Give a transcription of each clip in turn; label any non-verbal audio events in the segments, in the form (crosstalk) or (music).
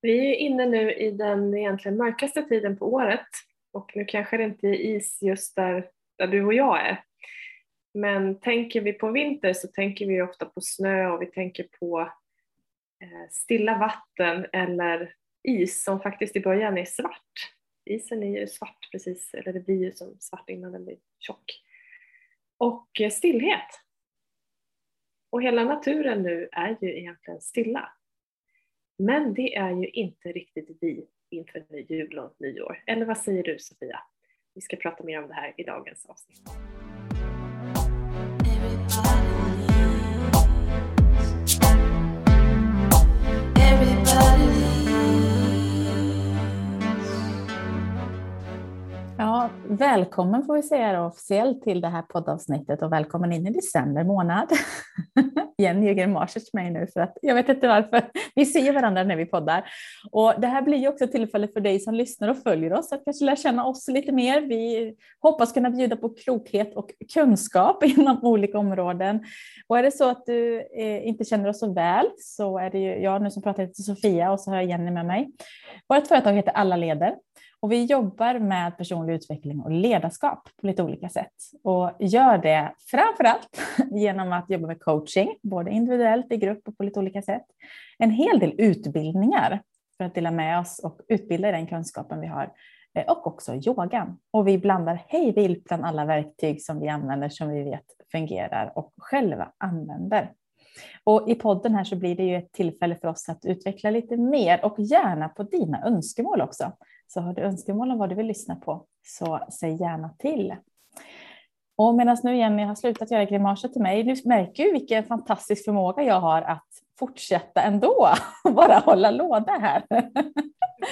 Vi är inne nu i den egentligen mörkaste tiden på året och nu kanske det inte är is just där, där du och jag är. Men tänker vi på vinter så tänker vi ofta på snö och vi tänker på eh, stilla vatten eller is som faktiskt i början är svart. Isen är ju svart precis, eller det blir ju som svart innan den blir tjock. Och eh, stillhet. Och hela naturen nu är ju egentligen stilla. Men det är ju inte riktigt vi inför jul och nyår. Eller vad säger du Sofia? Vi ska prata mer om det här i dagens avsnitt. Välkommen får vi säga officiellt till det här poddavsnittet och välkommen in i december månad. (laughs) Jenny Jürgen grimaser mig nu för att jag vet inte varför. Vi ser varandra när vi poddar. Och det här blir ju också tillfälle för dig som lyssnar och följer oss att kanske lära känna oss lite mer. Vi hoppas kunna bjuda på klokhet och kunskap (laughs) inom olika områden. Och är det så att du eh, inte känner oss så väl så är det ju jag nu som pratar till Sofia och så har jag Jenny med mig. Vårt företag heter Alla leder och vi jobbar med personlig utveckling och ledarskap på lite olika sätt och gör det framför allt (laughs) genom att jobba med coaching, både individuellt, i grupp och på lite olika sätt. En hel del utbildningar för att dela med oss och utbilda i den kunskapen vi har eh, och också yogan. Och vi blandar hej vilt bland alla verktyg som vi använder som vi vet fungerar och själva använder. Och i podden här så blir det ju ett tillfälle för oss att utveckla lite mer och gärna på dina önskemål också. Så har du önskemål om vad du vill lyssna på så säg gärna till. Och medan nu Jenny har slutat göra grimaser till mig, du märker ju vilken fantastisk förmåga jag har att fortsätta ändå (laughs) bara hålla låda här.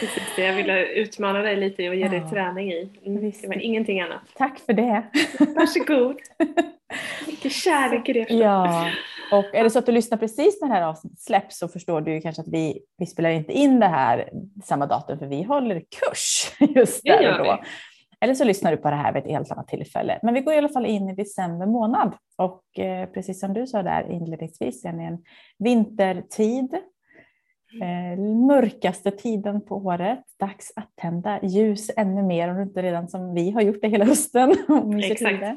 Precis jag ville utmana dig lite och ge dig träning i. Mm, det var ingenting annat. Tack för det. Varsågod. (laughs) Mycket kärlek i det. Ja, och är det så att du lyssnar precis när det här avsnittet släpps så förstår du kanske att vi, vi spelar inte in det här samma datum för vi håller kurs (laughs) just där och då. Eller så lyssnar du på det här vid ett helt annat tillfälle. Men vi går i alla fall in i december månad och eh, precis som du sa där inledningsvis, är en vintertid. Eh, mörkaste tiden på året. Dags att tända ljus ännu mer om du inte redan som vi har gjort det hela hösten. (laughs) Exakt. Eh,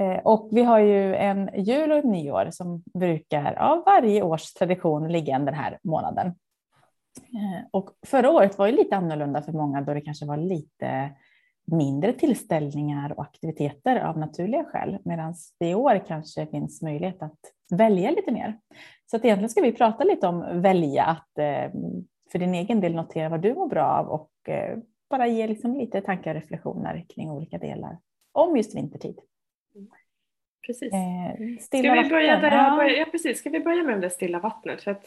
Eh, och vi har ju en jul och ett nyår som brukar av varje års tradition ligga den här månaden. Eh, och förra året var ju lite annorlunda för många då det kanske var lite mindre tillställningar och aktiviteter av naturliga skäl, medan det i år kanske finns möjlighet att välja lite mer. Så att egentligen ska vi prata lite om välja, att eh, för din egen del notera vad du mår bra av och bara ge liksom lite tankar och reflektioner kring olika delar om just vintertid. Precis. Eh, Ska vi börja där, ja. ja. precis. Ska vi börja med det stilla vattnet? För att,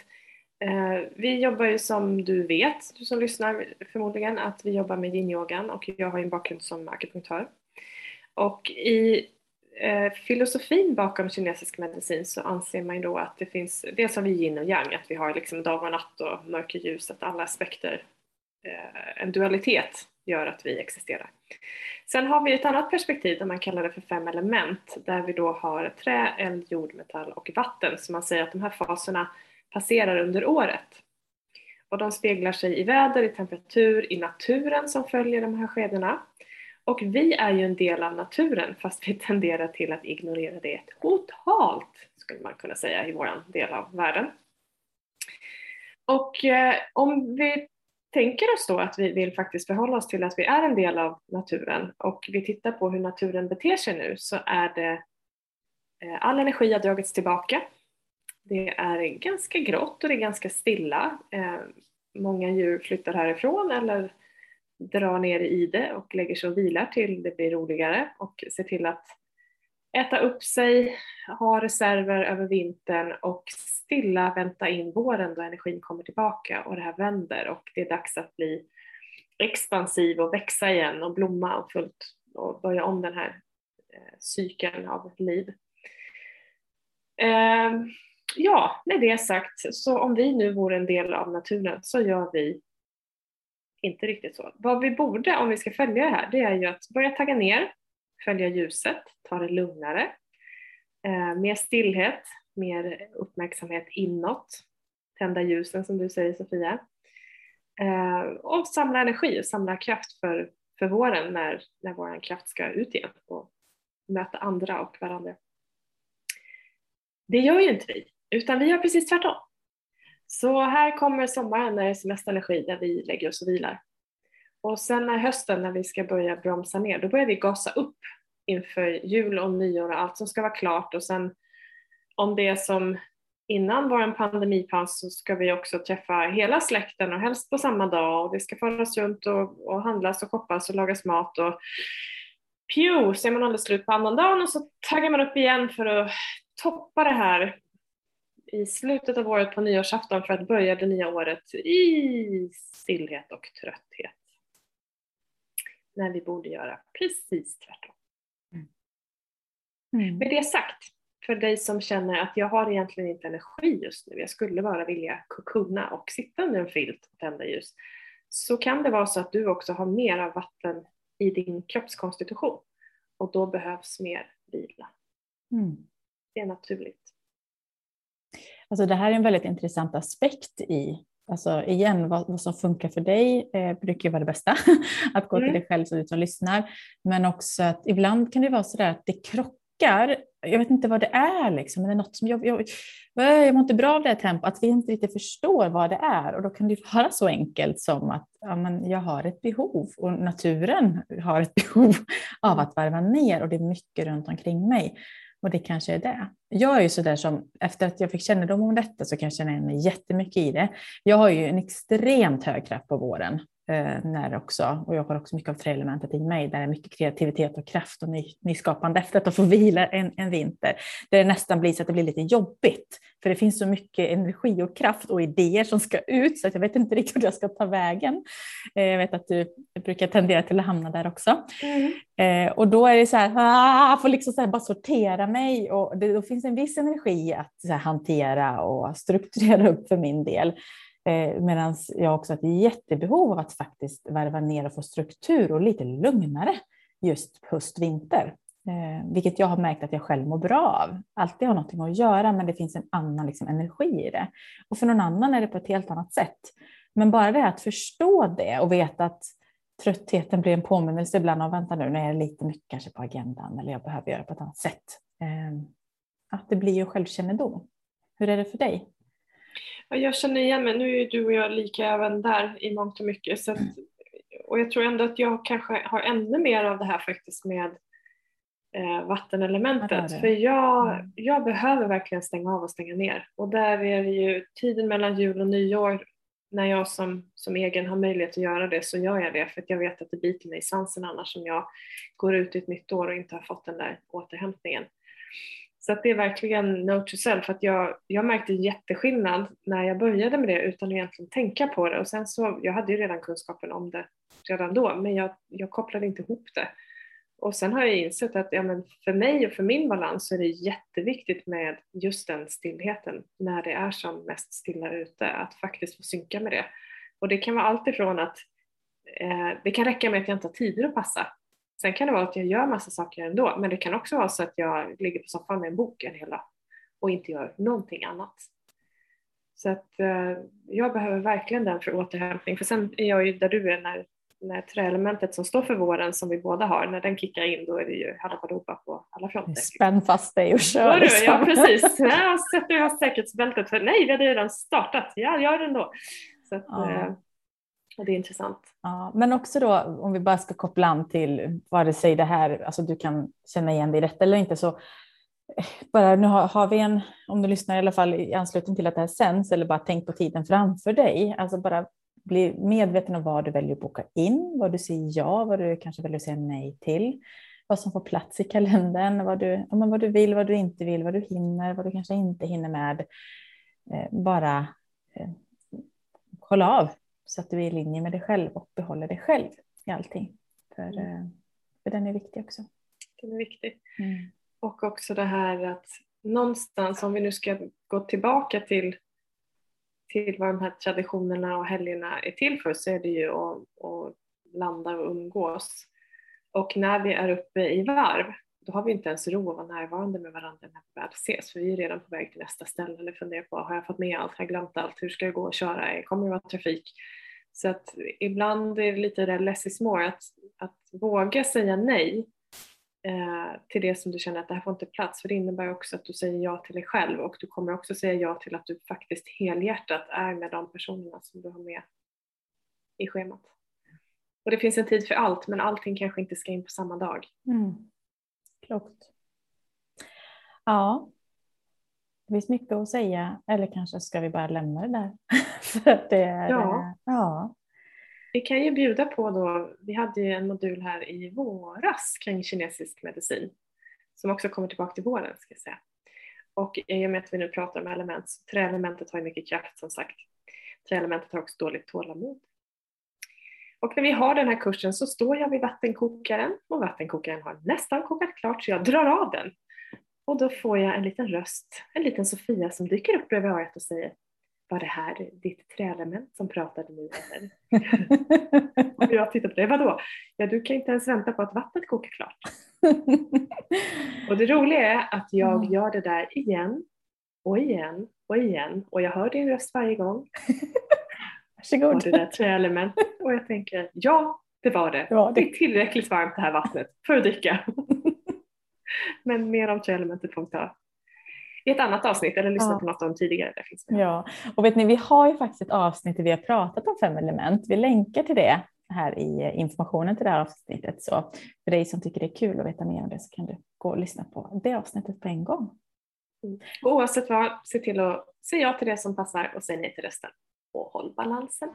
eh, vi jobbar ju som du vet, du som lyssnar förmodligen, att vi jobbar med yin-yogan och jag har en bakgrund som akupunktör. Och i eh, filosofin bakom kinesisk medicin så anser man ju då att det finns, dels har vi yin och yang, att vi har liksom dag och natt och mörker ljus, att alla aspekter, eh, en dualitet gör att vi existerar. Sen har vi ett annat perspektiv där man kallar det för fem element där vi då har trä, eld, jord, metall och vatten. Så man säger att de här faserna passerar under året. Och de speglar sig i väder, i temperatur, i naturen som följer de här skedena. Och vi är ju en del av naturen fast vi tenderar till att ignorera det totalt, skulle man kunna säga, i vår del av världen. Och eh, om vi tänker oss då att vi vill faktiskt förhålla oss till att vi är en del av naturen och vi tittar på hur naturen beter sig nu så är det eh, all energi har dragits tillbaka. Det är ganska grått och det är ganska stilla. Eh, många djur flyttar härifrån eller drar ner i det och lägger sig och vilar till det blir roligare och ser till att äta upp sig, ha reserver över vintern och stilla vänta in våren då energin kommer tillbaka och det här vänder och det är dags att bli expansiv och växa igen och blomma och fullt och börja om den här eh, cykeln av ett liv. Eh, ja, med det sagt, så om vi nu vore en del av naturen så gör vi inte riktigt så. Vad vi borde, om vi ska följa det här, det är ju att börja tagga ner, följa ljuset, ta det lugnare, eh, mer stillhet, mer uppmärksamhet inåt, tända ljusen som du säger Sofia. Eh, och samla energi och samla kraft för, för våren när, när vår kraft ska ut igen och möta andra och varandra. Det gör ju inte vi, utan vi gör precis tvärtom. Så här kommer sommaren när det är semesterenergi där vi lägger oss och vilar. Och sen när hösten när vi ska börja bromsa ner, då börjar vi gasa upp inför jul och nyår och allt som ska vara klart och sen om det är som innan vår pandemipaus så ska vi också träffa hela släkten och helst på samma dag och det ska föras runt och, och handlas och shoppas och lagas mat och pju så är man alldeles slut på annandagen och så taggar man upp igen för att toppa det här i slutet av året på nyårsafton för att börja det nya året i stillhet och trötthet. När vi borde göra precis tvärtom. Mm. Med det sagt, för dig som känner att jag har egentligen inte energi just nu, jag skulle bara vilja kokona och sitta under en filt och tända ljus, så kan det vara så att du också har mer av vatten i din kroppskonstitution och då behövs mer vila. Mm. Det är naturligt. Alltså det här är en väldigt intressant aspekt i, alltså igen, vad, vad som funkar för dig eh, brukar vara det bästa, (laughs) att gå mm. till dig själv så du som lyssnar. Men också att ibland kan det vara så där att det krockar jag vet inte vad det är, liksom, men det är något som jag, jag, jag mår inte bra av det här tempot, att vi inte riktigt förstår vad det är. Och då kan det vara så enkelt som att ja, men jag har ett behov och naturen har ett (laughs) behov av att varva ner och det är mycket runt omkring mig. Och det kanske är det. Jag är ju sådär som, efter att jag fick kännedom om detta så kan jag känna igen mig jättemycket i det. Jag har ju en extremt hög kraft på våren när också, och jag har också mycket av träelementet i mig, där det är mycket kreativitet och kraft och ny, nyskapande efter att få vila en, en vinter. Där det nästan blir så att det blir lite jobbigt, för det finns så mycket energi och kraft och idéer som ska ut, så att jag vet inte riktigt hur jag ska ta vägen. Eh, jag vet att du brukar tendera till att hamna där också. Mm. Eh, och då är det så här, ah, jag får liksom så bara sortera mig och det, då finns en viss energi att hantera och strukturera upp för min del. Eh, Medan jag också har ett jättebehov av att faktiskt värva ner och få struktur och lite lugnare just höst-vinter. Eh, vilket jag har märkt att jag själv mår bra av. Alltid har någonting att göra men det finns en annan liksom, energi i det. Och för någon annan är det på ett helt annat sätt. Men bara det att förstå det och veta att tröttheten blir en påminnelse ibland om vänta nu, nu är det lite mycket kanske på agendan eller jag behöver göra på ett annat sätt. Eh, att det blir ju självkännedom. Hur är det för dig? Jag känner igen mig, nu är du och jag lika även där i mångt och mycket. Så att, och jag tror ändå att jag kanske har ännu mer av det här faktiskt med eh, vattenelementet. Det. För jag, mm. jag behöver verkligen stänga av och stänga ner. Och där är det ju tiden mellan jul och nyår, när jag som, som egen har möjlighet att göra det så gör jag det. För att jag vet att det biter mig i svansen annars om jag går ut i ett nytt år och inte har fått den där återhämtningen. Så att det är verkligen note to self. Att jag, jag märkte jätteskillnad när jag började med det utan att egentligen tänka på det. Och sen så, jag hade ju redan kunskapen om det redan då men jag, jag kopplade inte ihop det. Och sen har jag insett att ja, men för mig och för min balans så är det jätteviktigt med just den stillheten när det är som mest stilla ute, att faktiskt få synka med det. Och det kan vara allt ifrån att eh, det kan räcka med att jag inte har tider att passa. Sen kan det vara att jag gör massa saker ändå, men det kan också vara så att jag ligger på soffan med en bok en hel dag och inte gör någonting annat. Så att eh, jag behöver verkligen den för återhämtning, för sen är jag ju där du är när, när träelementet som står för våren som vi båda har, när den kickar in då är det ju halabadoba på alla fronter. Spänn fast dig och kör. Liksom. Ja precis, (laughs) sätter jag säkerhetsbältet för nej vi hade redan startat, ja gör det ändå. Så att, ja. Och det är intressant. Ja, men också då om vi bara ska koppla an till vare sig det här, alltså du kan känna igen dig i detta eller inte så eh, bara nu har, har, vi en, om du lyssnar i alla fall i anslutning till att det här sänds eller bara tänk på tiden framför dig, alltså bara bli medveten om vad du väljer att boka in, vad du säger ja, vad du kanske väljer att säga nej till, vad som får plats i kalendern, vad du, vad du vill, vad du inte vill, vad du hinner, vad du kanske inte hinner med. Eh, bara eh, kolla av så att du är i linje med dig själv och behåller dig själv i allting. För, mm. Eh, för den är viktig också. Den är viktig. Mm. Och också det här att någonstans, om vi nu ska gå tillbaka till, till vad de här traditionerna och helgerna är till för, så är det ju att, att landa och umgås. Och när vi är uppe i varv, då har vi inte ens ro att vara närvarande med varandra när vi väl ses, för vi är redan på väg till nästa ställe eller funderar på, har jag fått med allt, har jag glömt allt, hur ska jag gå och köra, kommer det vara trafik? Så att ibland är det lite det less is more, att, att våga säga nej eh, till det som du känner att det här får inte plats. För det innebär också att du säger ja till dig själv och du kommer också säga ja till att du faktiskt helhjärtat är med de personerna som du har med i schemat. Och det finns en tid för allt men allting kanske inte ska in på samma dag. Mm. Klokt. Ja, det finns mycket att säga eller kanske ska vi bara lämna det där. (laughs) för det är, ja. ja. Vi kan ju bjuda på då, vi hade ju en modul här i våras kring kinesisk medicin som också kommer tillbaka till våren ska jag säga. Och i och med att vi nu pratar om element, så träelementet har ju mycket kraft som sagt. Träelementet har också dåligt tålamod. Och när vi har den här kursen så står jag vid vattenkokaren och vattenkokaren har nästan kokat klart så jag drar av den. Och då får jag en liten röst, en liten Sofia som dyker upp bredvid örat och säger var det här ditt träelement som pratade nu eller? (laughs) och jag tittar på det, vadå? Ja du kan inte ens vänta på att vattnet kokar klart. (laughs) och det roliga är att jag gör det där igen och igen och igen och jag hör din röst varje gång. Varsågod. Var det där träelementet? Och jag tänker, ja det var det. Det, var det. det är tillräckligt varmt det här vattnet för att dricka. (laughs) Men mer om träelementet får vi ta i ett annat avsnitt eller lyssna ja. på något av dem tidigare. Där finns det. Ja, och vet ni, vi har ju faktiskt ett avsnitt där vi har pratat om fem element. Vi länkar till det här i informationen till det här avsnittet. Så för dig som tycker det är kul att veta mer om det så kan du gå och lyssna på det avsnittet på en gång. Mm. oavsett vad, se till att säga ja till det som passar och säga nej till resten. Och håll balansen.